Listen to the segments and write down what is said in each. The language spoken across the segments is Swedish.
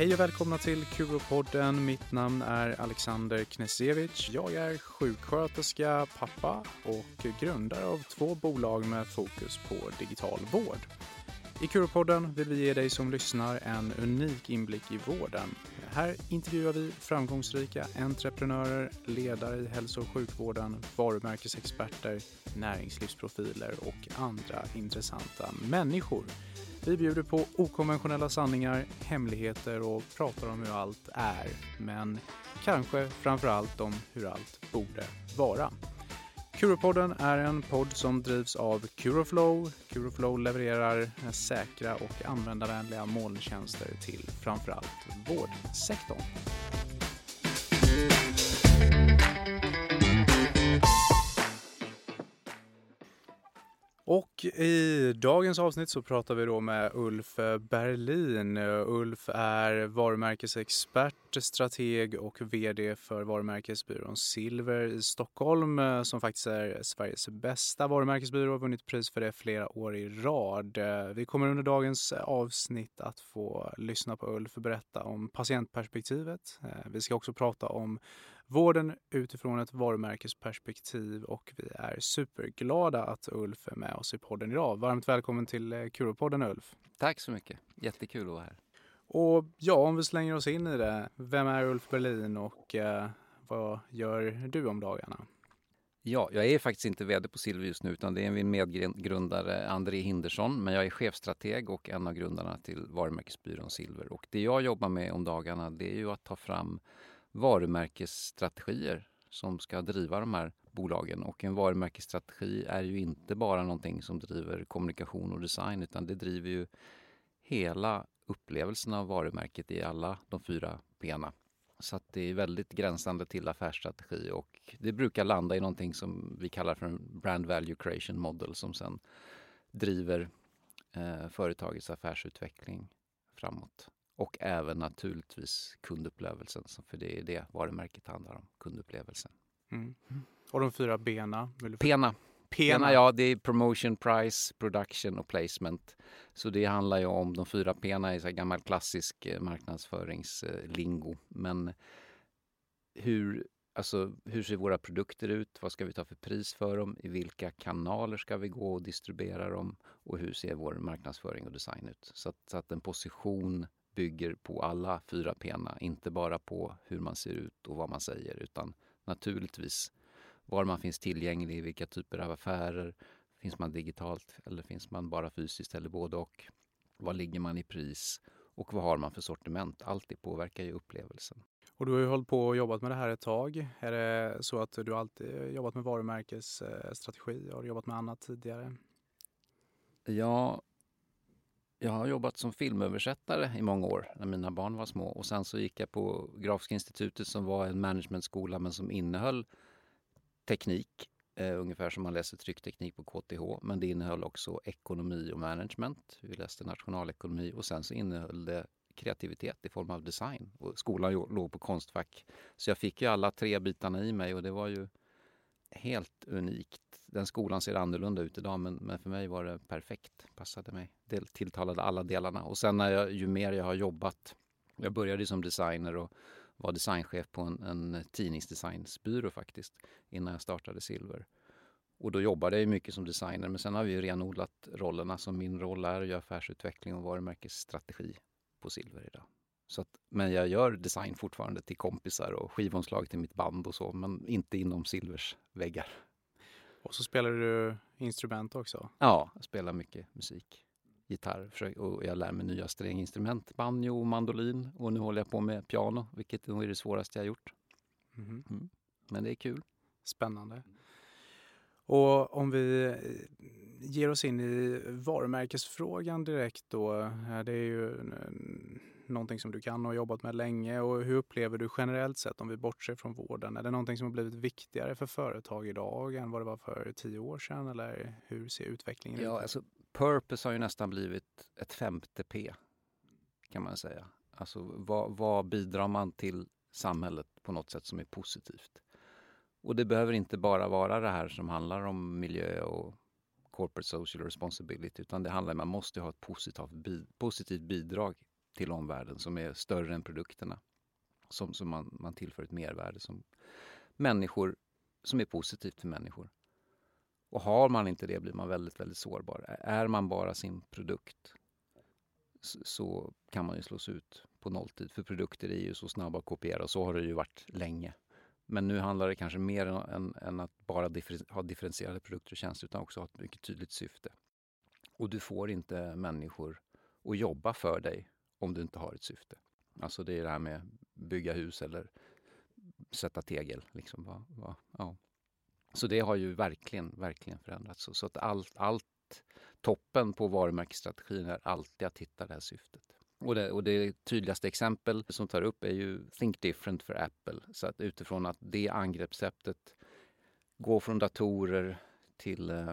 Hej och välkomna till Kuropodden. Mitt namn är Alexander Knesevic. Jag är sjuksköterska, pappa och grundare av två bolag med fokus på digital vård. I Kuropodden vill vi ge dig som lyssnar en unik inblick i vården. Här intervjuar vi framgångsrika entreprenörer, ledare i hälso och sjukvården, varumärkesexperter, näringslivsprofiler och andra intressanta människor. Vi bjuder på okonventionella sanningar, hemligheter och pratar om hur allt är. Men kanske framför allt om hur allt borde vara. Curopodden är en podd som drivs av Curoflow. Curoflow levererar säkra och användarvänliga molntjänster till framför allt vårdsektorn. Och i dagens avsnitt så pratar vi då med Ulf Berlin. Ulf är varumärkesexpert, strateg och VD för varumärkesbyrån Silver i Stockholm som faktiskt är Sveriges bästa varumärkesbyrå och vunnit pris för det flera år i rad. Vi kommer under dagens avsnitt att få lyssna på Ulf berätta om patientperspektivet. Eh, vi ska också prata om vården utifrån ett varumärkesperspektiv och vi är superglada att Ulf är med oss i podden idag. Varmt välkommen till Kuropodden Ulf. Tack så mycket. Jättekul att vara här. Och ja, om vi slänger oss in i det. Vem är Ulf Berlin och eh, vad gör du om dagarna? Ja, jag är faktiskt inte vd på Silver just nu utan det är min medgrundare André Hindersson. Men jag är chefstrateg och en av grundarna till varumärkesbyrån Silver. Och det jag jobbar med om dagarna det är ju att ta fram varumärkesstrategier som ska driva de här bolagen. Och en varumärkesstrategi är ju inte bara någonting som driver kommunikation och design utan det driver ju hela upplevelsen av varumärket i alla de fyra Pna. Så att det är väldigt gränsande till affärsstrategi och det brukar landa i någonting som vi kallar för en brand value creation model som sen driver eh, företagets affärsutveckling framåt. Och även naturligtvis kundupplevelsen, för det är det varumärket handlar om, kundupplevelsen. Mm. Och de fyra bena? Vill du... Pena. Pena. Pena, ja, det är promotion, price, production och placement. Så det handlar ju om de fyra P'na i så gammal klassisk eh, marknadsföringslingo. Men hur, alltså, hur ser våra produkter ut? Vad ska vi ta för pris för dem? I vilka kanaler ska vi gå och distribuera dem? Och hur ser vår marknadsföring och design ut? Så att, så att en position bygger på alla fyra pena, inte bara på hur man ser ut och vad man säger utan naturligtvis var man finns tillgänglig, vilka typer av affärer, finns man digitalt eller finns man bara fysiskt eller både och? Vad ligger man i pris och vad har man för sortiment? Allt det påverkar ju upplevelsen. Och du har ju hållit på och jobbat med det här ett tag. Är det så att du alltid jobbat med varumärkesstrategi? Har du jobbat med annat tidigare? Ja, jag har jobbat som filmöversättare i många år när mina barn var små och sen så gick jag på Grafiska institutet som var en managementskola men som innehöll teknik, eh, ungefär som man läser tryckteknik på KTH. Men det innehöll också ekonomi och management. Vi läste nationalekonomi och sen så innehöll det kreativitet i form av design. Och skolan låg på Konstfack. Så jag fick ju alla tre bitarna i mig och det var ju helt unikt. Den skolan ser annorlunda ut idag men, men för mig var det perfekt. Passade mig. Det tilltalade alla delarna. Och sen när jag, ju mer jag har jobbat. Jag började som designer och var designchef på en, en tidningsdesignsbyrå faktiskt innan jag startade Silver. Och då jobbade jag mycket som designer men sen har vi renodlat rollerna Så min roll är att göra affärsutveckling och varumärkesstrategi på Silver idag. Så att, men jag gör design fortfarande till kompisar och skivomslag till mitt band och så, men inte inom Silvers väggar. Och så spelar du instrument också? Ja, jag spelar mycket musik. Gitarr och jag lär mig nya stränginstrument, banjo och mandolin. Och nu håller jag på med piano, vilket nog är det svåraste jag gjort. Mm. Mm. Men det är kul. Spännande. Och om vi ger oss in i varumärkesfrågan direkt då. Det är ju någonting som du kan och har jobbat med länge. Och hur upplever du generellt sett, om vi bortser från vården, är det någonting som har blivit viktigare för företag idag än vad det var för tio år sedan? Eller hur ser utvecklingen ja, ut? Alltså, purpose har ju nästan blivit ett femte P, kan man säga. Alltså vad, vad bidrar man till samhället på något sätt som är positivt? Och det behöver inte bara vara det här som handlar om miljö och corporate social responsibility utan det handlar om att man måste ha ett positivt, positivt bidrag till omvärlden som är större än produkterna. Som, som man, man tillför ett mervärde som människor, som är positivt för människor. Och har man inte det blir man väldigt, väldigt sårbar. Är man bara sin produkt så kan man ju slås ut på nolltid. För produkter är ju så snabba att kopiera och så har det ju varit länge. Men nu handlar det kanske mer än, än att bara differ ha differentierade produkter och tjänster utan också ha ett mycket tydligt syfte. Och du får inte människor att jobba för dig om du inte har ett syfte. Alltså det är det här med bygga hus eller sätta tegel. Liksom. Va, va, ja. Så det har ju verkligen, verkligen förändrats. Så, så att allt, allt, toppen på varumärkesstrategin är alltid att hitta det här syftet. Och det, och det tydligaste exempel som tar upp är ju Think Different för Apple. Så att utifrån att det angreppssättet går från datorer till, eh,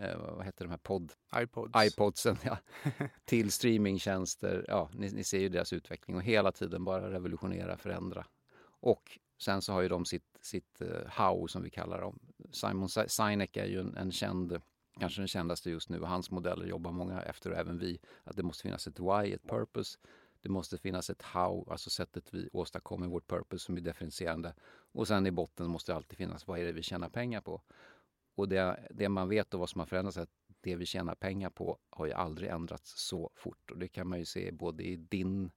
eh, vad heter de här podd... iPods. iPodsen, ja. till streamingtjänster. Ja, ni, ni, ser ju deras utveckling och hela tiden bara revolutionera, förändra. Och sen så har ju de sitt, sitt uh, how som vi kallar dem. Simon Sinek är ju en, en känd kanske den kändaste just nu och hans modeller jobbar många efter och även vi. Att det måste finnas ett why, ett purpose. Det måste finnas ett how, alltså sättet vi åstadkommer vårt purpose som är differentierande. Och sen i botten måste det alltid finnas vad är det vi tjänar pengar på. Och det, det man vet och vad som har förändrats är att det vi tjänar pengar på har ju aldrig ändrats så fort. Och det kan man ju se både i din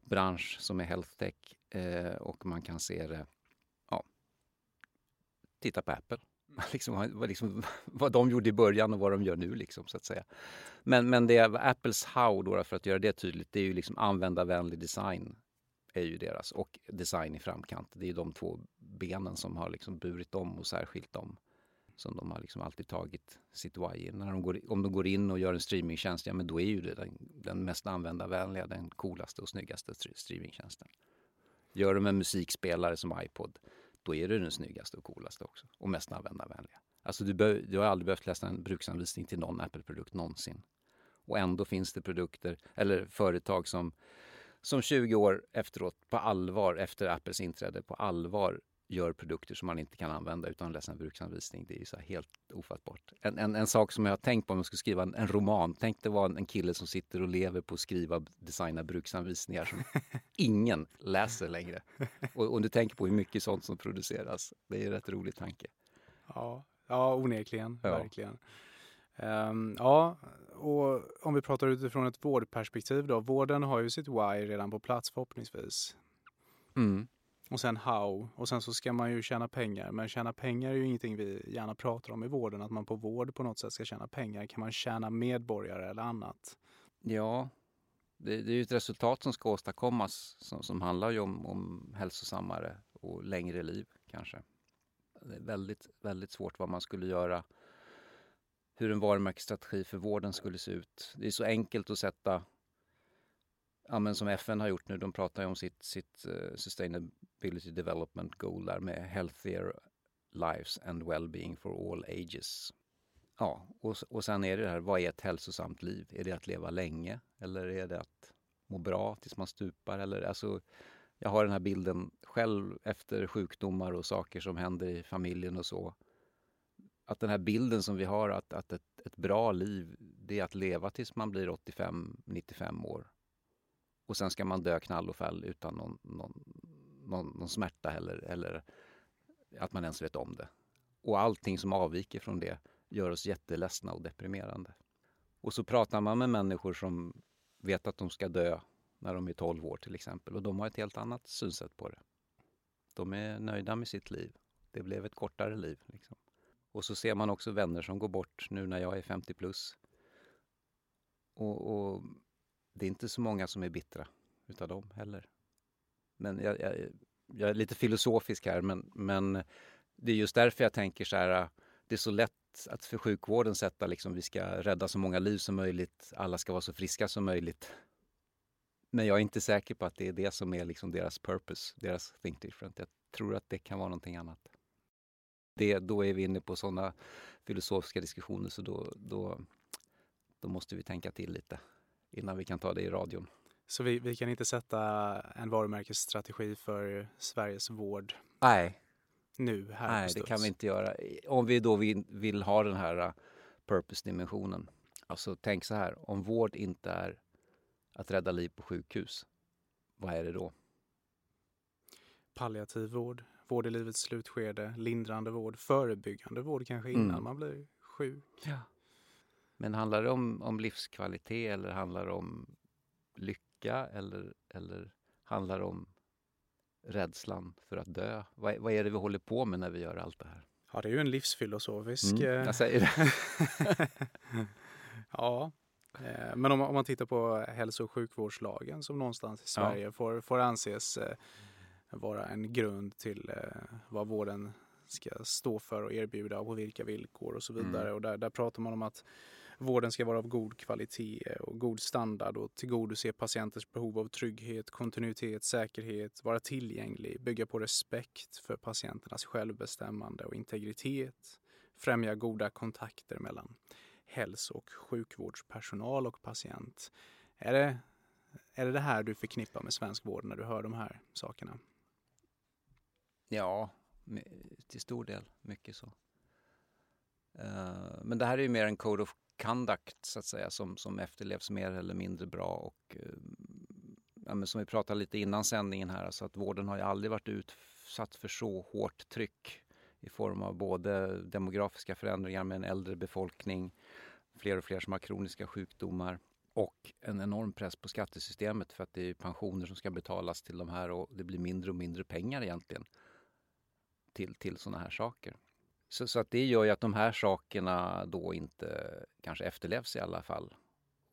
bransch som är health tech eh, och man kan se det, ja, titta på Apple. Liksom, vad, liksom, vad de gjorde i början och vad de gör nu liksom, så att säga. Men, men det är Apples how då, för att göra det tydligt, det är ju liksom användarvänlig design är ju deras och design i framkant. Det är de två benen som har liksom burit dem och särskilt dem som de har liksom alltid tagit sitt why in. När de går, om de går in och gör en streamingtjänst, ja men då är ju det den, den mest användarvänliga, den coolaste och snyggaste streamingtjänsten. Gör de en musikspelare som iPod, då är det den snyggaste och coolaste också och mest användarvänliga. Alltså du, bör, du har aldrig behövt läsa en bruksanvisning till någon Apple-produkt någonsin. Och ändå finns det produkter eller företag som, som 20 år efteråt på allvar, efter Apples inträde, på allvar gör produkter som man inte kan använda utan att läsa en bruksanvisning. Det är ju så helt ofattbart. En, en, en, sak som jag har tänkt på om jag skulle skriva en, en roman. Tänk dig vara en, en kille som sitter och lever på att skriva och designa bruksanvisningar som ingen läser längre. Och, och du tänker på hur mycket sånt som produceras. Det är en rätt rolig tanke. Ja, ja onekligen. Ja. Verkligen. Um, ja, och om vi pratar utifrån ett vårdperspektiv då. Vården har ju sitt why redan på plats förhoppningsvis. Mm. Och sen how. Och sen så ska man ju tjäna pengar. Men tjäna pengar är ju ingenting vi gärna pratar om i vården. Att man på vård på något sätt ska tjäna pengar. Kan man tjäna medborgare eller annat? Ja, det, det är ju ett resultat som ska åstadkommas som, som handlar ju om, om hälsosammare och längre liv kanske. Det är väldigt, väldigt svårt vad man skulle göra. Hur en varumärkesstrategi för vården skulle se ut. Det är så enkelt att sätta ja, men som FN har gjort nu, de pratar ju om sitt, sitt uh, Sustainability Development Goal där med Healthier Lives and Wellbeing for All Ages. Ja, och, och sen är det här, vad är ett hälsosamt liv? Är det att leva länge eller är det att må bra tills man stupar? Eller, alltså, jag har den här bilden själv efter sjukdomar och saker som händer i familjen och så. Att den här bilden som vi har att, att ett, ett bra liv, det är att leva tills man blir 85-95 år och sen ska man dö knall och fall utan någon, någon, någon, någon smärta eller, eller att man ens vet om det. Och allting som avviker från det gör oss jätteledsna och deprimerande. Och så pratar man med människor som vet att de ska dö när de är 12 år till exempel och de har ett helt annat synsätt på det. De är nöjda med sitt liv. Det blev ett kortare liv. Liksom. Och så ser man också vänner som går bort nu när jag är 50 plus. Och, och det är inte så många som är bittra utav dem heller. Men jag, jag, jag är lite filosofisk här, men, men det är just därför jag tänker så här, det är så lätt att för sjukvården sätta liksom, vi ska rädda så många liv som möjligt, alla ska vara så friska som möjligt. Men jag är inte säker på att det är det som är liksom deras purpose, deras think different. Jag tror att det kan vara någonting annat. Det, då är vi inne på sådana filosofiska diskussioner så då, då, då måste vi tänka till lite innan vi kan ta det i radion. Så vi, vi kan inte sätta en varumärkesstrategi för Sveriges vård? Nej. Nu, här Nej, det kan vi inte göra. Om vi då vill, vill ha den här uh, purpose-dimensionen. Alltså tänk så här, om vård inte är att rädda liv på sjukhus, vad är det då? Palliativ vård, vård i livets slutskede, lindrande vård, förebyggande vård kanske innan mm. man blir sjuk. Ja. Men handlar det om, om livskvalitet eller handlar det om lycka eller, eller handlar det om rädslan för att dö? Vad, vad är det vi håller på med när vi gör allt det här? Ja, det är ju en livsfilosofisk... Mm, jag säger det. ja, eh, men om, om, man tittar på hälso och sjukvårdslagen som någonstans i Sverige ja. får, får anses eh, vara en grund till eh, vad vården ska stå för och erbjuda och på vilka villkor och så vidare. Mm. Och där, där pratar man om att vården ska vara av god kvalitet och god standard och tillgodose patienters behov av trygghet, kontinuitet, säkerhet, vara tillgänglig, bygga på respekt för patienternas självbestämmande och integritet, främja goda kontakter mellan hälso och sjukvårdspersonal och patient. Är det, är det det här du förknippar med svensk vård när du hör de här sakerna? Ja, till stor del. Mycket så. Eh, men det här är ju mer en code of conduct så att säga som, som efterlevs mer eller mindre bra och eh, ja, men som vi pratade lite innan sändningen här, alltså att vården har ju aldrig varit utsatt för så hårt tryck i form av både demografiska förändringar med en äldre befolkning, fler och fler som har kroniska sjukdomar och en enorm press på skattesystemet för att det är pensioner som ska betalas till de här och det blir mindre och mindre pengar egentligen till, till sådana här saker. Så, så, att det gör ju att de här sakerna då inte kanske efterlevs i alla fall.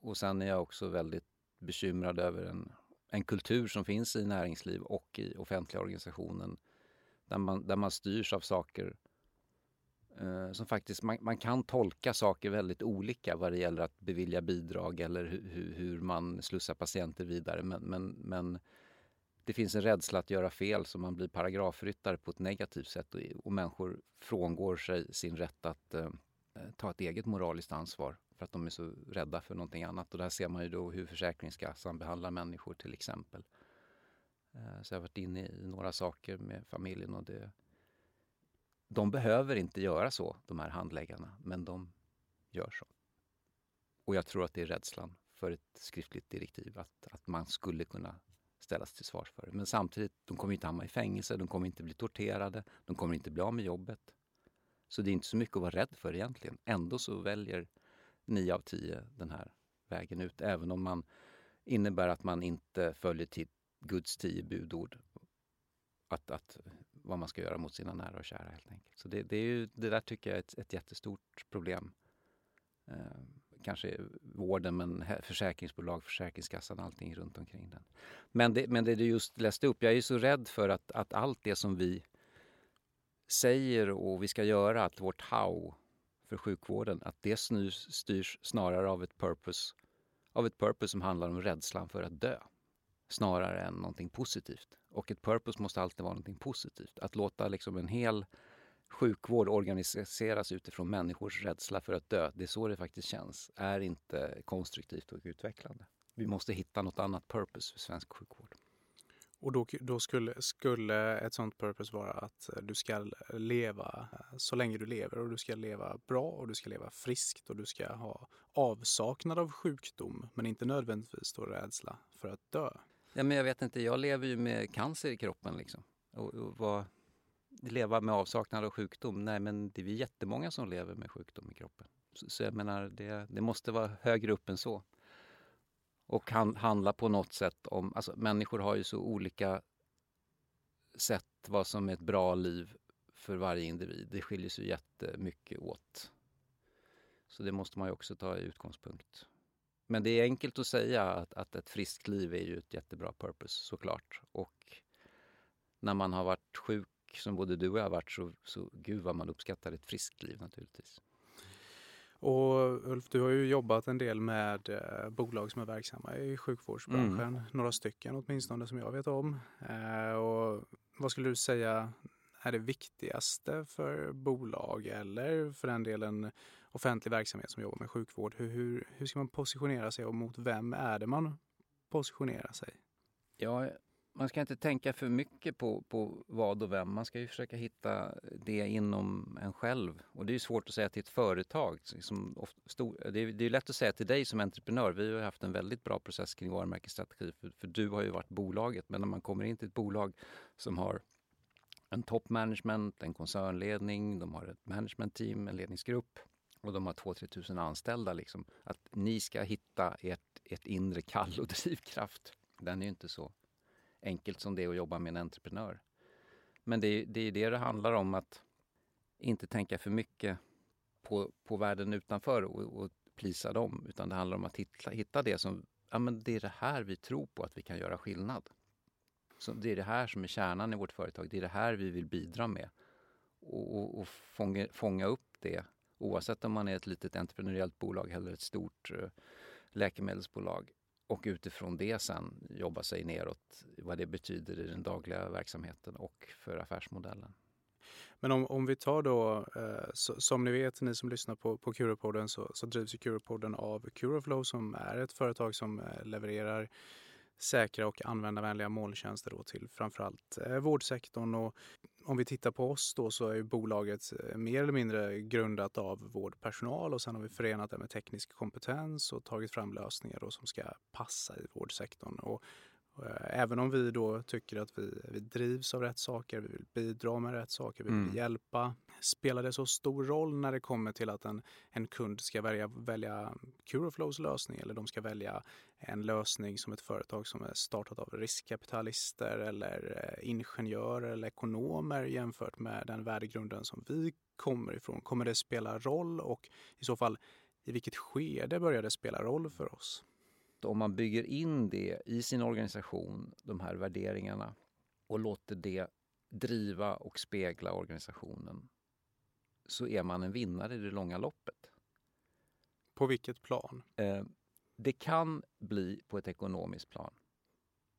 Och sen är jag också väldigt bekymrad över en, en kultur som finns i näringsliv och i offentliga organisationen där man, där man styrs av saker eh, som faktiskt, man, man, kan tolka saker väldigt olika vad det gäller att bevilja bidrag eller hu, hur man slussar patienter vidare. Men, men, men det finns en rädsla att göra fel så man blir paragrafryttare på ett negativt sätt och, och människor frångår sig sin rätt att eh, eh, ta ett eget moraliskt ansvar för att de är så rädda för någonting annat. Och där ser man ju då hur Försäkringskassan behandlar människor till exempel. Eh, så jag har varit inne i några saker med familjen och det, de behöver inte göra så, de här handläggarna, men de gör så. Och jag tror att det är rädslan för ett skriftligt direktiv, att, att man skulle kunna ställas till svars för det. Men samtidigt, de kommer inte hamna i fängelse, de kommer inte bli torterade, de kommer inte bli av med jobbet. Så det är inte så mycket att vara rädd för egentligen. Ändå så väljer nio av tio den här vägen ut, även om man innebär att man inte följer till Guds tio budord. Att, att, vad man ska göra mot sina nära och kära helt enkelt. Så det, det är ju, det där tycker jag är ett, ett jättestort problem. Eh, kanske vården, men försäkringsbolag, Försäkringskassan, allting runt omkring den. Men det, men det du just läste upp, jag är ju så rädd för att, att allt det som vi säger och vi ska göra, att vårt how för sjukvården, att det styrs, styrs snarare av ett purpose, av ett purpose som handlar om rädslan för att dö snarare än någonting positivt. Och ett purpose måste alltid vara någonting positivt. Att låta liksom en hel sjukvård organiseras utifrån människors rädsla för att dö, det är så det faktiskt känns, är inte konstruktivt och utvecklande. Vi måste hitta något annat purpose för svensk sjukvård. Och då, då skulle, skulle ett sånt purpose vara att du ska leva så länge du lever och du ska leva bra och du ska leva friskt och du ska ha avsaknad av sjukdom men inte nödvändigtvis då rädsla för att dö. Ja, men jag vet inte, jag lever ju med cancer i kroppen liksom. Och, och vad, leva med avsaknad av sjukdom? Nej, men det är vi jättemånga som lever med sjukdom i kroppen. Så, så jag menar, det, det, måste vara högre upp än så. Och han, handla på något sätt om... Alltså, människor har ju så olika sätt vad som är ett bra liv för varje individ. Det skiljer sig jättemycket åt. Så det måste man ju också ta i utgångspunkt. Men det är enkelt att säga att, att ett friskt liv är ju ett jättebra purpose såklart. Och när man har varit sjuk som både du och jag har varit så, så gud vad man uppskattar ett friskt liv naturligtvis. Och Ulf, du har ju jobbat en del med eh, bolag som är verksamma i sjukvårdsbranschen. Mm. Några stycken åtminstone som jag vet om. Eh, och vad skulle du säga är det viktigaste för bolag eller för den delen offentlig verksamhet som jobbar med sjukvård? Hur, hur, hur ska man positionera sig och mot vem är det man positionerar sig? Ja, man ska inte tänka för mycket på, på vad och vem. Man ska ju försöka hitta det inom en själv. Och det är svårt att säga till ett företag. Som stor, det, är, det är lätt att säga till dig som entreprenör. Vi har haft en väldigt bra process kring varumärkesstrategi. För, för du har ju varit bolaget. Men när man kommer in till ett bolag som har en toppmanagement, en koncernledning, de har ett managementteam, en ledningsgrupp och de har 2-3 tusen anställda. Liksom, att ni ska hitta ert, ert inre kall och drivkraft. Den är ju inte så enkelt som det är att jobba med en entreprenör. Men det, det är det det handlar om, att inte tänka för mycket på, på världen utanför och, och plisa dem. Utan det handlar om att hitta, hitta det som, ja men det är det här vi tror på att vi kan göra skillnad. Så det är det här som är kärnan i vårt företag. Det är det här vi vill bidra med. Och, och, och fånga, fånga upp det oavsett om man är ett litet entreprenöriellt bolag eller ett stort uh, läkemedelsbolag och utifrån det sen jobba sig neråt vad det betyder i den dagliga verksamheten och för affärsmodellen. Men om, om vi tar då, eh, så, som ni vet, ni som lyssnar på, på Curopodden, så, så drivs ju Curopodden av Curoflow som är ett företag som eh, levererar säkra och användarvänliga molntjänster då till framförallt eh, vårdsektorn. Och om vi tittar på oss då så är bolaget eh, mer eller mindre grundat av vårdpersonal och sen har vi förenat det med teknisk kompetens och tagit fram lösningar då som ska passa i vårdsektorn. Och även om vi då tycker att vi, vi drivs av rätt saker, vi vill bidra med rätt saker, vi vill mm. hjälpa. Spelar det så stor roll när det kommer till att en, en kund ska välja, välja Curoflows lösning eller de ska välja en lösning som ett företag som är startat av riskkapitalister eller eh, ingenjörer eller ekonomer jämfört med den värdegrunden som vi kommer ifrån? Kommer det spela roll och i så fall i vilket skede börjar det spela roll för oss? Om man bygger in det i sin organisation, de här värderingarna och låter det driva och spegla organisationen så är man en vinnare i det långa loppet. På vilket plan? Eh, det kan bli på ett ekonomiskt plan.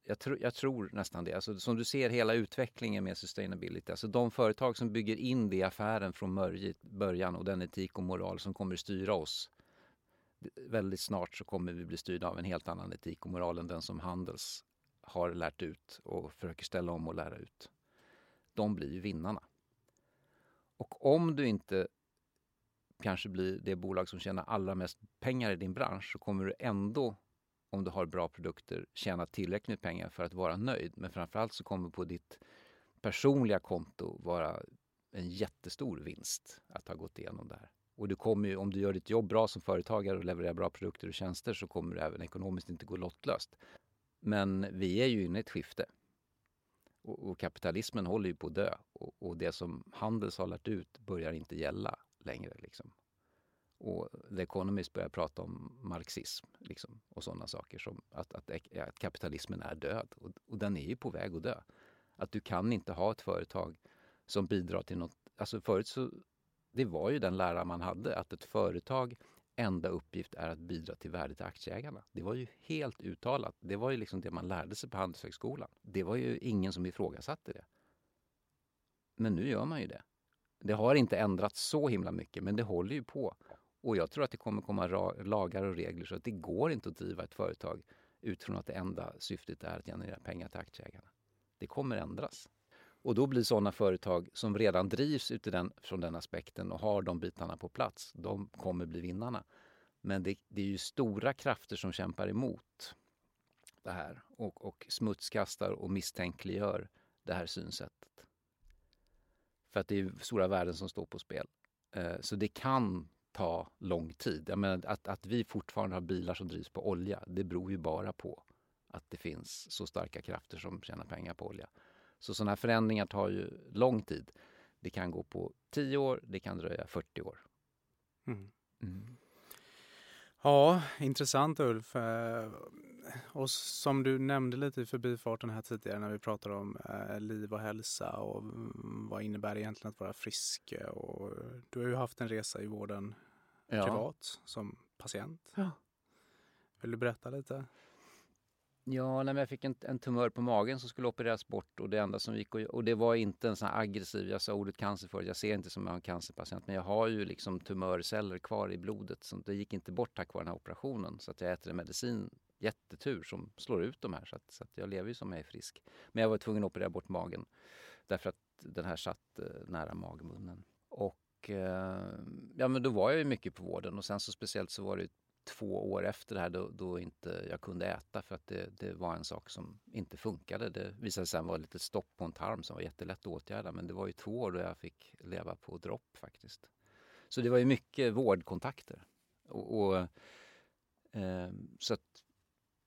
Jag, tr jag tror nästan det. Alltså, som du ser hela utvecklingen med sustainability. Alltså de företag som bygger in det i affären från början och den etik och moral som kommer styra oss väldigt snart så kommer vi bli styrda av en helt annan etik och moral än den som Handels har lärt ut och försöker ställa om och lära ut. De blir ju vinnarna. Och om du inte kanske blir det bolag som tjänar allra mest pengar i din bransch så kommer du ändå, om du har bra produkter, tjäna tillräckligt med pengar för att vara nöjd. Men framförallt så kommer på ditt personliga konto vara en jättestor vinst att ha gått igenom det här. Och du kommer ju, om du gör ditt jobb bra som företagare och levererar bra produkter och tjänster så kommer det även ekonomiskt inte gå lottlöst. Men vi är ju inne i ett skifte. Och, och kapitalismen håller ju på att dö. Och, och, det som Handels har lärt ut börjar inte gälla längre. Liksom. Och The Economist börjar prata om marxism liksom, och sådana saker som att, att, att kapitalismen är död. Och, och, den är ju på väg att dö. Att du kan inte ha ett företag som bidrar till något... Alltså förut så det var ju den lära man hade, att ett företag enda uppgift är att bidra till värde till aktieägarna. Det var ju helt uttalat. Det var ju liksom det man lärde sig på Handelshögskolan. Det var ju ingen som ifrågasatte det. Men nu gör man ju det. Det har inte ändrats så himla mycket, men det håller ju på. Och jag tror att det kommer komma lagar och regler så att det går inte att driva ett företag utifrån att det enda syftet är att generera pengar till aktieägarna. Det kommer ändras. Och då blir sådana företag som redan drivs utifrån den, den aspekten och har de bitarna på plats, de kommer bli vinnarna. Men det, det är ju stora krafter som kämpar emot det här och, och smutskastar och misstänkliggör det här synsättet. För att det är stora värden som står på spel. Eh, så det kan ta lång tid. Jag menar, att, att vi fortfarande har bilar som drivs på olja, det beror ju bara på att det finns så starka krafter som tjänar pengar på olja. Så sådana här förändringar tar ju lång tid. Det kan gå på 10 år, det kan dröja 40 år. Mm. Mm. Ja, intressant Ulf. Eh, och som du nämnde lite i förbifarten här tidigare när vi pratade om eh, liv och hälsa och vad innebär det egentligen att vara frisk? Och du har ju haft en resa i vården ja. privat som patient. Ja. Vill du berätta lite? Ja, när jag fick en, en tumör på magen som skulle opereras bort och det enda som gick och, och det var inte en sån här aggressiv, jag sa ordet cancer förut, jag ser inte som en cancerpatient men jag har ju liksom tumörceller kvar i blodet så det gick inte bort tack vare den här operationen så att jag äter en medicin jättetur som slår ut de här så att, så att jag lever ju som jag är frisk. Men jag var tvungen att operera bort magen därför att den här satt eh, nära magmunnen. Och eh, ja, men då var jag ju mycket på vården och sen så speciellt så var det två år efter det här då, då inte jag kunde äta för att det, det, var en sak som inte funkade. Det visade sig vara lite stopp på en tarm som var jättelätt att åtgärda men det var ju två år då jag fick leva på dropp faktiskt. Så det var ju mycket vårdkontakter. Och, och eh, så att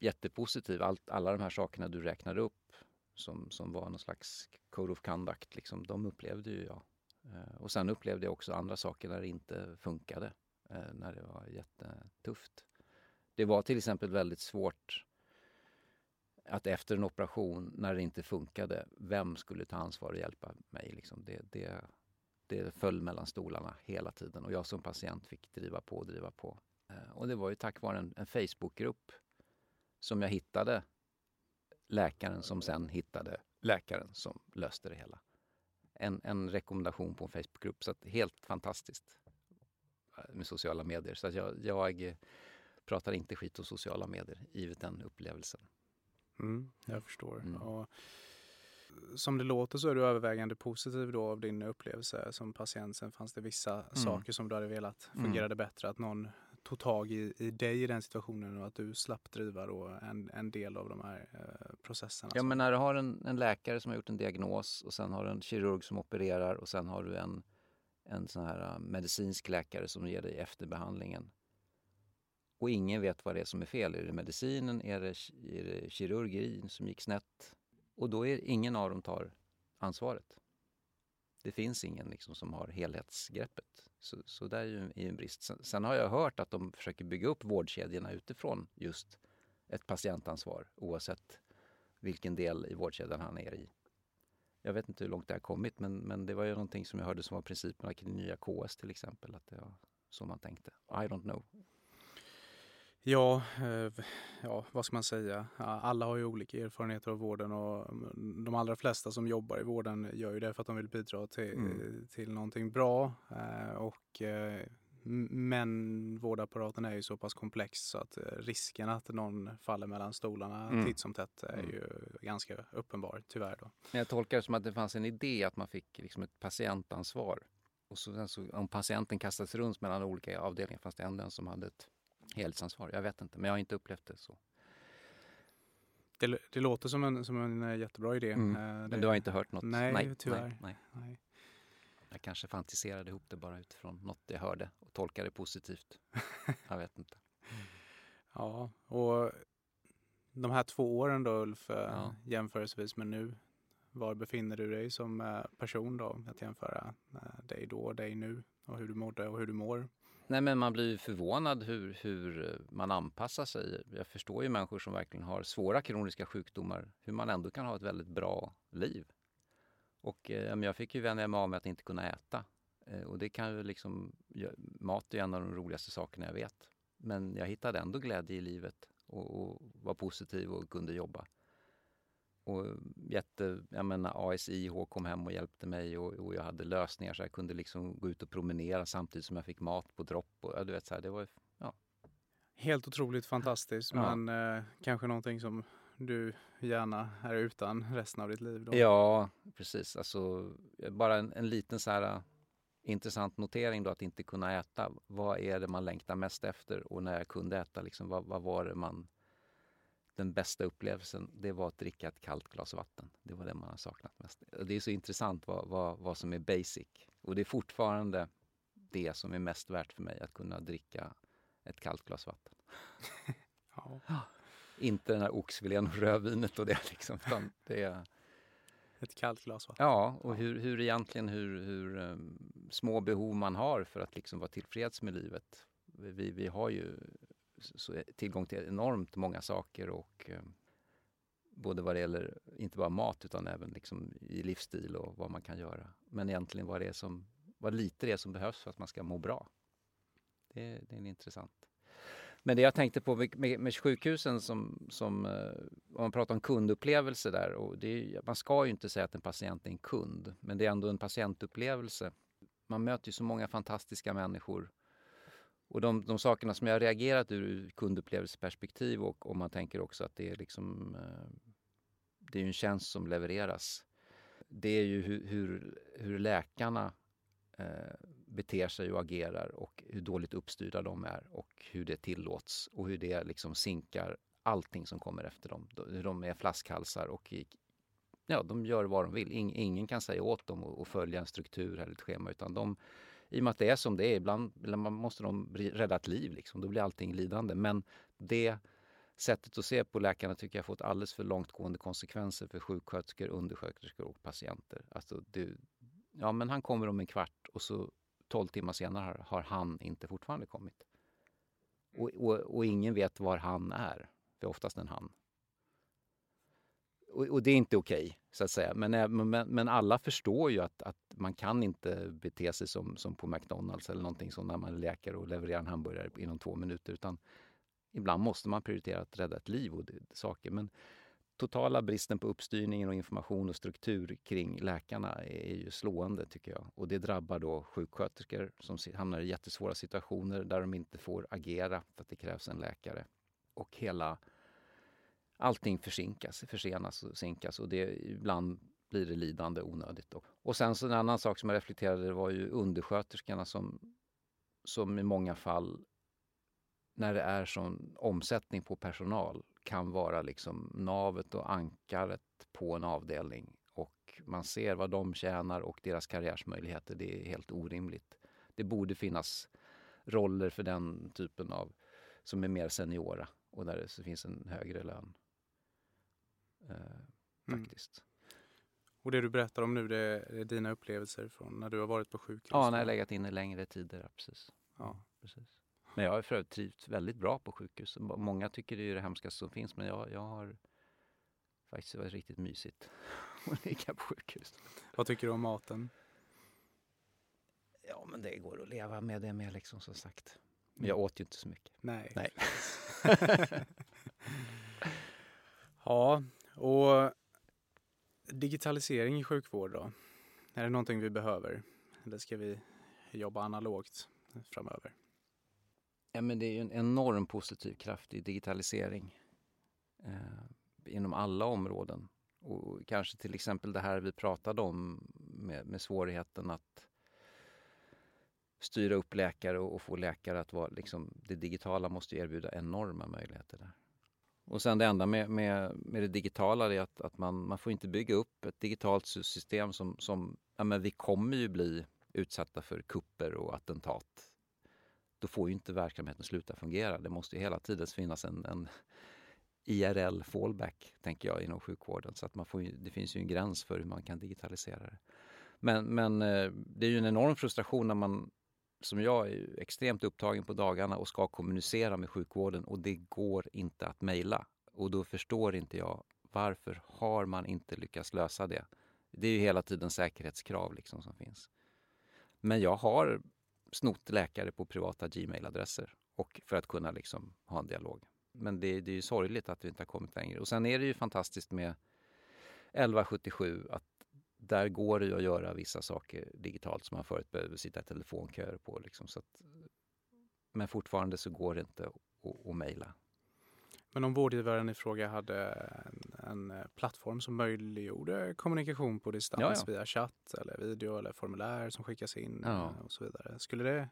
jättepositiv. Allt, alla de här sakerna du räknade upp som, som var någon slags code of conduct, liksom, de upplevde ju jag. Eh, och sen upplevde jag också andra saker när det inte funkade, eh, när det var jättetufft. Det var till exempel väldigt svårt att efter en operation, när det inte funkade, vem skulle ta ansvar och hjälpa mig? Liksom det, det, det föll mellan stolarna hela tiden och jag som patient fick driva på och driva på. Eh, och det var ju tack vare en, en Facebookgrupp som jag hittade läkaren som sen hittade läkaren som löste det hela. En, en rekommendation på en Facebookgrupp. Så att helt fantastiskt med sociala medier. Så jag, jag pratar inte skit om sociala medier, givet den upplevelsen. Mm, jag förstår. Mm. Och som det låter så är du övervägande positiv då av din upplevelse som patient. Sen fanns det vissa mm. saker som du hade velat mm. fungerade bättre. Att någon tog tag i, i dig i den situationen och att du slapp driva då en, en del av de här eh, processerna? Ja, men när du har en, en, läkare som har gjort en diagnos och sen har du en kirurg som opererar och sen har du en, en sån här äh, medicinsk läkare som ger dig efterbehandlingen. Och ingen vet vad det är som är fel. Är det medicinen? Är det, är det kirurgin som gick snett? Och då är ingen av dem tar ansvaret. Det finns ingen liksom som har helhetsgreppet. Så, så där är ju en brist. Sen, sen, har jag hört att de försöker bygga upp vårdkedjorna utifrån just ett patientansvar oavsett vilken del i vårdkedjan han är i. Jag vet inte hur långt det har kommit men, men det var ju någonting som jag hörde som var principerna kring nya KS till exempel. Att det var så man tänkte. I don't know. Ja, eh, ja, vad ska man säga? Alla har ju olika erfarenheter av vården och mm, de allra flesta som jobbar i vården gör ju det för att de vill bidra till, mm. till någonting bra. Eh, och, eh, men vårdapparaten är ju så pass komplex så att risken att någon faller mellan stolarna mm. titt som tätt är mm. ju ganska uppenbar, tyvärr. Då. Jag tolkar det som att det fanns en idé att man fick liksom ett patientansvar. Och så, så, om patienten kastas runt mellan olika avdelningar fanns det en som hade ett helhetsansvar. Jag vet inte, men jag har inte upplevt det så. Det, det låter som en, som en eh, jättebra idé. Mm. Det, eh, men du har inte hört något? Nej, nej tyvärr. Nej, nej. Jag kanske fantiserade ihop det bara utifrån något jag hörde och tolkade det positivt. jag vet inte. Ja, och de här två åren då Ulf, eh, ja. jämförelsevis med nu, var befinner du dig som person då? Att jämföra dig då och dig nu och hur du mådde och hur du mår? Nej, men man blir förvånad hur, hur eh, man anpassar sig. Jag förstår ju människor som verkligen har svåra kroniska sjukdomar, hur man ändå kan ha ett väldigt bra liv. Och eh, jag fick ju vänja mig av med att inte kunna äta. Eh, och det kan ju liksom, mat är en av de roligaste sakerna jag vet. Men jag hittade ändå glädje i livet och, och var positiv och kunde jobba. Och jätte, jag menar ASIH kom hem och hjälpte mig och, och, jag hade lösningar så jag kunde liksom gå ut och promenera samtidigt som jag fick mat på dropp. Och, du vet, så här, det var, ja. Helt otroligt fantastiskt ja. men eh, kanske någonting som du gärna är utan resten av ditt liv? Då. Ja, precis. Alltså, bara en, en liten så här uh, intressant notering då att inte kunna äta. Vad är det man längtar mest efter? Och när jag kunde äta, liksom, vad, vad var det man den bästa upplevelsen, det var att dricka ett kallt glas vatten. Det var det man har saknat mest. Det är så intressant vad, vad, vad som är basic. Och det är fortfarande det som är mest värt för mig, att kunna dricka ett kallt glas vatten. ja. Inte den här oxfilén och rödvinet och det liksom, utan det är... Ett kallt glas vatten. Ja, och hur, hur egentligen hur, hur um, små behov man har för att liksom vara tillfreds med livet. Vi, vi har ju så tillgång till enormt många saker och eh, både vad det gäller inte bara mat utan även liksom i livsstil och vad man kan göra. Men egentligen vad, det är som, vad lite det är som behövs för att man ska må bra. Det, det är intressant. Men det jag tänkte på med, med, med sjukhusen som, som eh, om man pratar om kundupplevelse där och det, man ska ju inte säga att en patient är en kund, men det är ändå en patientupplevelse. Man möter ju så många fantastiska människor Och de, de sakerna som jag har reagerat ur kundupplevelseperspektiv och om man tänker också att det är liksom eh, det är ju en tjänst som levereras. Det är ju hur, hur, hur läkarna eh, beter sig och agerar och hur dåligt uppstyrda de är och hur det tillåts och hur det liksom sinkar allting som kommer efter dem. De är flaskhalsar och ja, de gör vad de vill. ingen kan säga åt dem att följa en struktur eller ett schema utan de i och med att det är som det är, ibland måste de rädda ett liv. Liksom. Då blir allting lidande. Men det sättet att se på läkarna tycker jag fått alldeles för långtgående konsekvenser för sjuksköterskor, undersköterskor och patienter. Alltså, det, ja, men han kommer om en kvart och så 12 timmar senare har, har han inte fortfarande kommit. Och, och, och, ingen vet var han är, för oftast en han. Och, och det är inte okej, okay, så att säga. Eh, men, men, men, alla förstår ju att, att man kan inte bete sig som, som på McDonalds eller någonting sånt när man är läkare och levererar en hamburgare inom två minuter. Utan ibland måste man prioritera att rädda ett liv och det, saker. Men totala bristen på uppstyrning, och information och struktur kring läkarna är ju slående tycker jag. Och det drabbar då sjuksköterskor som hamnar i jättesvåra situationer där de inte får agera för att det krävs en läkare. Och hela allting försinkas, försenas och sinkas och det ibland blir det lidande onödigt. Och, och sen så en annan sak som jag reflekterade var ju undersköterskorna som, som i många fall när det är sån omsättning på personal kan vara liksom navet och ankaret på en avdelning och man ser vad de tjänar och deras karriärsmöjligheter. Det är helt orimligt. Det borde finnas roller för den typen av som är mer seniora och där det finns en högre lön. Eh, mm. faktiskt. Mm. Och det du berättar om nu, det är dina upplevelser från när du har varit på sjukhus? Ja, när jag legat inne längre tider, precis. Ja. precis. Men jag har för övrigt trivts väldigt bra på sjukhus. Många tycker det är det hemskaste som finns, men jag, jag har faktiskt varit riktigt mysigt att ligga på sjukhus. Vad tycker du om maten? Ja, men det går att leva med det med liksom som sagt. Men jag åt ju inte så mycket. Nej. Nej. ja, och digitalisering i sjukvård då? Är det någonting vi behöver? Eller ska vi jobba analogt framöver? Ja, men det är ju en enorm positiv kraft i digitalisering eh, inom alla områden. Och kanske till exempel det här vi pratade om med, med svårigheten att styra upp läkare och, och få läkare att vara liksom, det digitala måste erbjuda enorma möjligheter där. Och sen det enda med, med, med det digitala är att, att man, man får inte bygga upp ett digitalt system som, som ja men vi kommer ju bli utsatta för kupper och attentat då får ju inte verksamheten sluta fungera. Det måste hela tiden finnas en, en IRL fallback, tänker jag, inom sjukvården. Så att man får, det finns ju en gräns för hur man kan digitalisera det. Men, men eh, det är ju en enorm frustration när man, som jag, är extremt upptagen på dagarna och ska kommunicera med sjukvården och det går inte att mejla. Och då förstår inte jag varför har man inte lyckats lösa det? Det är ju hela tiden säkerhetskrav liksom som finns. Men jag har snott läkare på privata Gmail-adresser och för att kunna liksom ha en dialog. Men det, det är ju sorgligt att vi inte har kommit längre. Och sen är det ju fantastiskt med 1177 att där går det ju att göra vissa saker digitalt som man förut behövde sitta i telefonköer på. Liksom, så att, men fortfarande så går det inte att, att mejla. Men om vårdgivaren i fråga hade en, en, eh, plattform som möjliggjorde kommunikation på distans ja, ja. via chatt eller video eller formulär som skickas in ja. Eh, och så vidare. Skulle det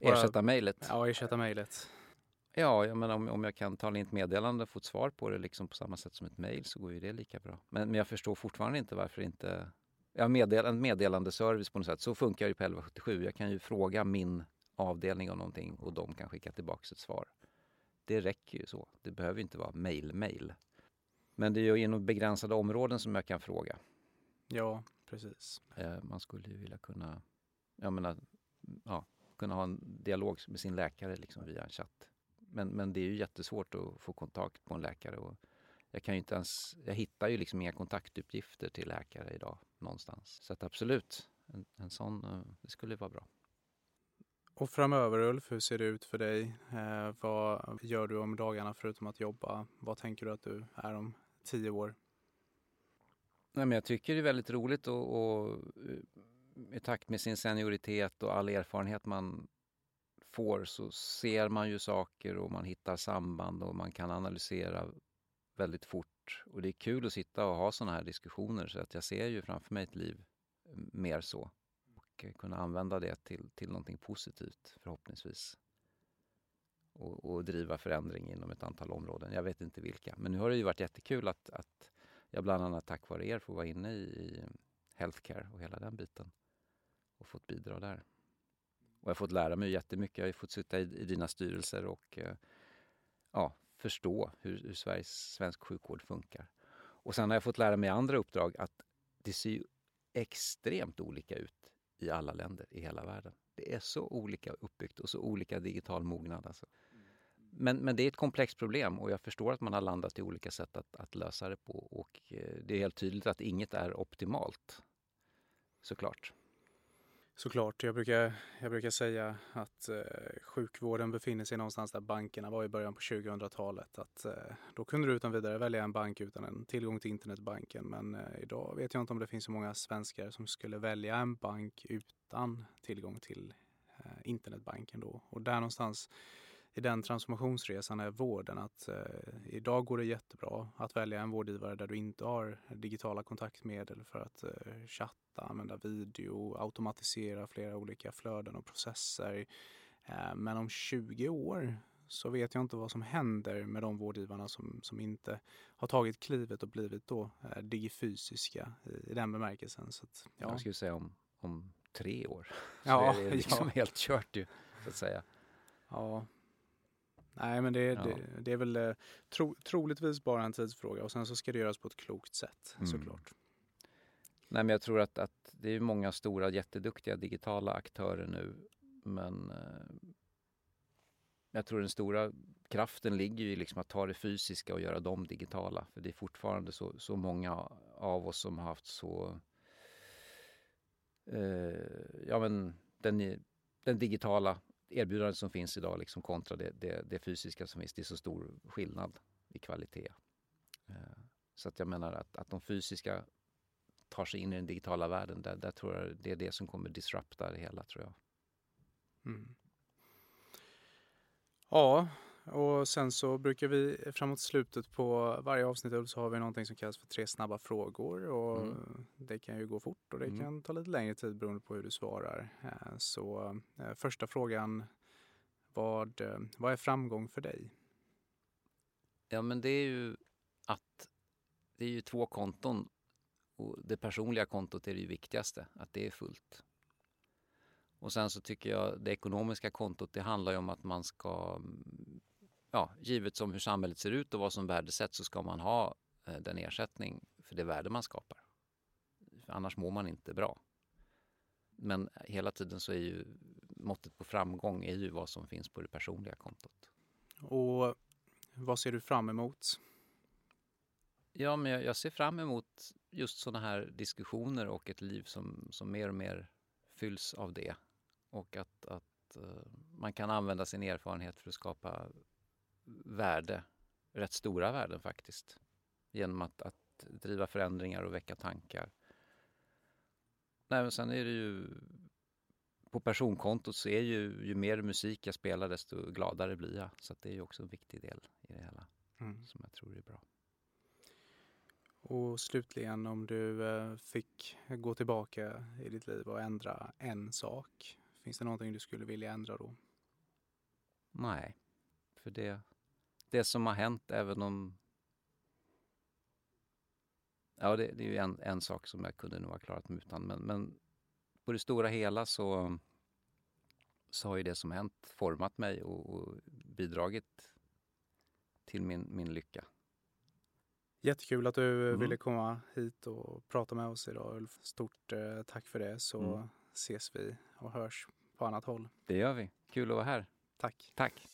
vara... Ersätta mejlet? Ja, ersätta mejlet. Ja, jag menar, om, om jag kan tala in ett meddelande och få ett svar på det liksom på samma sätt som ett mejl så går ju det lika bra. Men, men jag förstår fortfarande inte varför inte... Ja, meddel, en meddelandeservice på något sätt. Så funkar det ju på 1177. Jag kan ju fråga min avdelning om någonting och de kan skicka tillbaka ett svar det räcker ju så. Det behöver inte vara mail-mail. Men det är ju inom begränsade områden som jag kan fråga. Ja, precis. Eh, man skulle ju vilja kunna, jag menar, ja, kunna ha en dialog med sin läkare liksom via en chatt. Men, men det är ju jättesvårt att få kontakt på en läkare. Och jag kan ju inte ens, jag hittar ju liksom inga kontaktuppgifter till läkare idag någonstans. Så att absolut, en, en sån, eh, det skulle vara bra. Och framöver Ulf, hur ser det ut för dig? Eh, vad gör du om dagarna förutom att jobba? Vad tänker du att du är om tio år? Nej, men jag tycker det är väldigt roligt och, eh, och i takt med sin senioritet och all erfarenhet man får så ser man ju saker och man hittar samband och man kan analysera väldigt fort. Och det är kul att sitta och ha sådana här diskussioner så att jag ser ju framför mig ett liv mer så. Och eh, kunna använda det till, till någonting positivt förhoppningsvis. Och, och driva förändring inom ett antal områden. Jag vet inte vilka. Men nu har det ju varit jättekul att, att jag bland annat tack vare er får vara inne i, i healthcare och hela den biten. Och fått bidra där. Och jag har fått lära mig jättemycket. Jag har fått sitta i, i dina styrelser och eh, ja, förstå hur, hur Sveriges, svensk sjukvård funkar. Och sen har jag fått lära mig andra uppdrag att det ser extremt olika ut i alla länder i hela världen. Det är så olika uppbyggt och så olika digital mognad. Alltså. Men, men det är ett komplext problem och jag förstår att man har landat i olika sätt att, att lösa det på. Och eh, det är helt tydligt att inget är optimalt. Såklart. Såklart. Jag brukar, jag brukar säga att eh, sjukvården befinner sig någonstans där bankerna var i början på 2000-talet. Att, eh, då kunde du utan vidare välja en bank utan en tillgång till internetbanken. Men eh, idag vet jag inte om det finns så många svenskar som skulle välja en bank utan tillgång till eh, internetbanken. Då. Och där någonstans i den transformationsresan är vården att eh, idag går det jättebra att välja en vårdgivare där du inte har digitala kontaktmedel för att eh, chatta, använda video, automatisera flera olika flöden och processer. Eh, men om 20 år så vet jag inte vad som händer med de vårdgivarna som, som inte har tagit klivet och blivit då eh, digifysiska i, i den bemärkelsen. Så att, ja. Jag skulle säga om, om tre år så ja, är det liksom ja. helt kört ju, så att säga. Ja, Nej, men det, ja. det, det, är väl eh, tro, troligtvis bara en tidsfråga och sen så ska det göras på ett klokt sätt mm. såklart. Nej, men jag tror att, att det är många stora jätteduktiga digitala aktörer nu, men eh, jag tror den stora kraften ligger i liksom att ta det fysiska och göra dem digitala. För det är fortfarande så, så många av oss som har haft så... Eh, ja, men den, den digitala erbjudandet som finns idag liksom kontra det, det, det, fysiska som finns, det är så stor skillnad i kvalitet. Eh, så att jag menar att, att de fysiska tar sig in i den digitala världen, där, där tror jag det är det som kommer disrupta det hela tror jag. Mm. Ja, och sen så brukar vi framåt slutet på varje avsnitt så har vi någonting som kallas för tre snabba frågor och mm. det kan ju gå fort och det mm. kan ta lite längre tid beroende på hur du svarar. Eh, så eh, första frågan, vad, eh, vad är framgång för dig? Ja men det är ju att det är ju två konton och det personliga kontot är det viktigaste, att det är fullt. Och sen så tycker jag det ekonomiska kontot, det handlar ju om att man ska mm, ja, givet som hur samhället ser ut och vad som värdesätts så ska man ha eh, den ersättning för det värde man skapar. För annars mår man inte bra. Men hela tiden så är ju måttet på framgång är ju vad som finns på det personliga kontot. Och vad ser du fram emot? Ja, men jag, jag ser fram emot just sådana här diskussioner och ett liv som, som mer och mer fylls av det. Och att, att uh, man kan använda sin erfarenhet för att skapa värde, rätt stora värden faktiskt. Genom att, att driva förändringar och väcka tankar. Nej, men sen är det ju på personkontot så är ju, ju mer musik jag spelar desto gladare blir jag. Så det är ju också en viktig del i det hela mm. som jag tror är bra. Och slutligen om du eh, fick gå tillbaka i ditt liv och ändra en sak. Finns det någonting du skulle vilja ändra då? Nej, för det, det som har hänt även om Ja, det, det är ju en, en sak som jag kunde nog ha klarat mig utan. Men, men på det stora hela så, så har ju det som hänt format mig och, och bidragit till min, min lycka. Jättekul att du mm. ville komma hit och prata med oss idag Ulf. Stort eh, tack för det så mm. ses vi och hörs på annat håll. Det gör vi. Kul att vara här. Tack. Tack.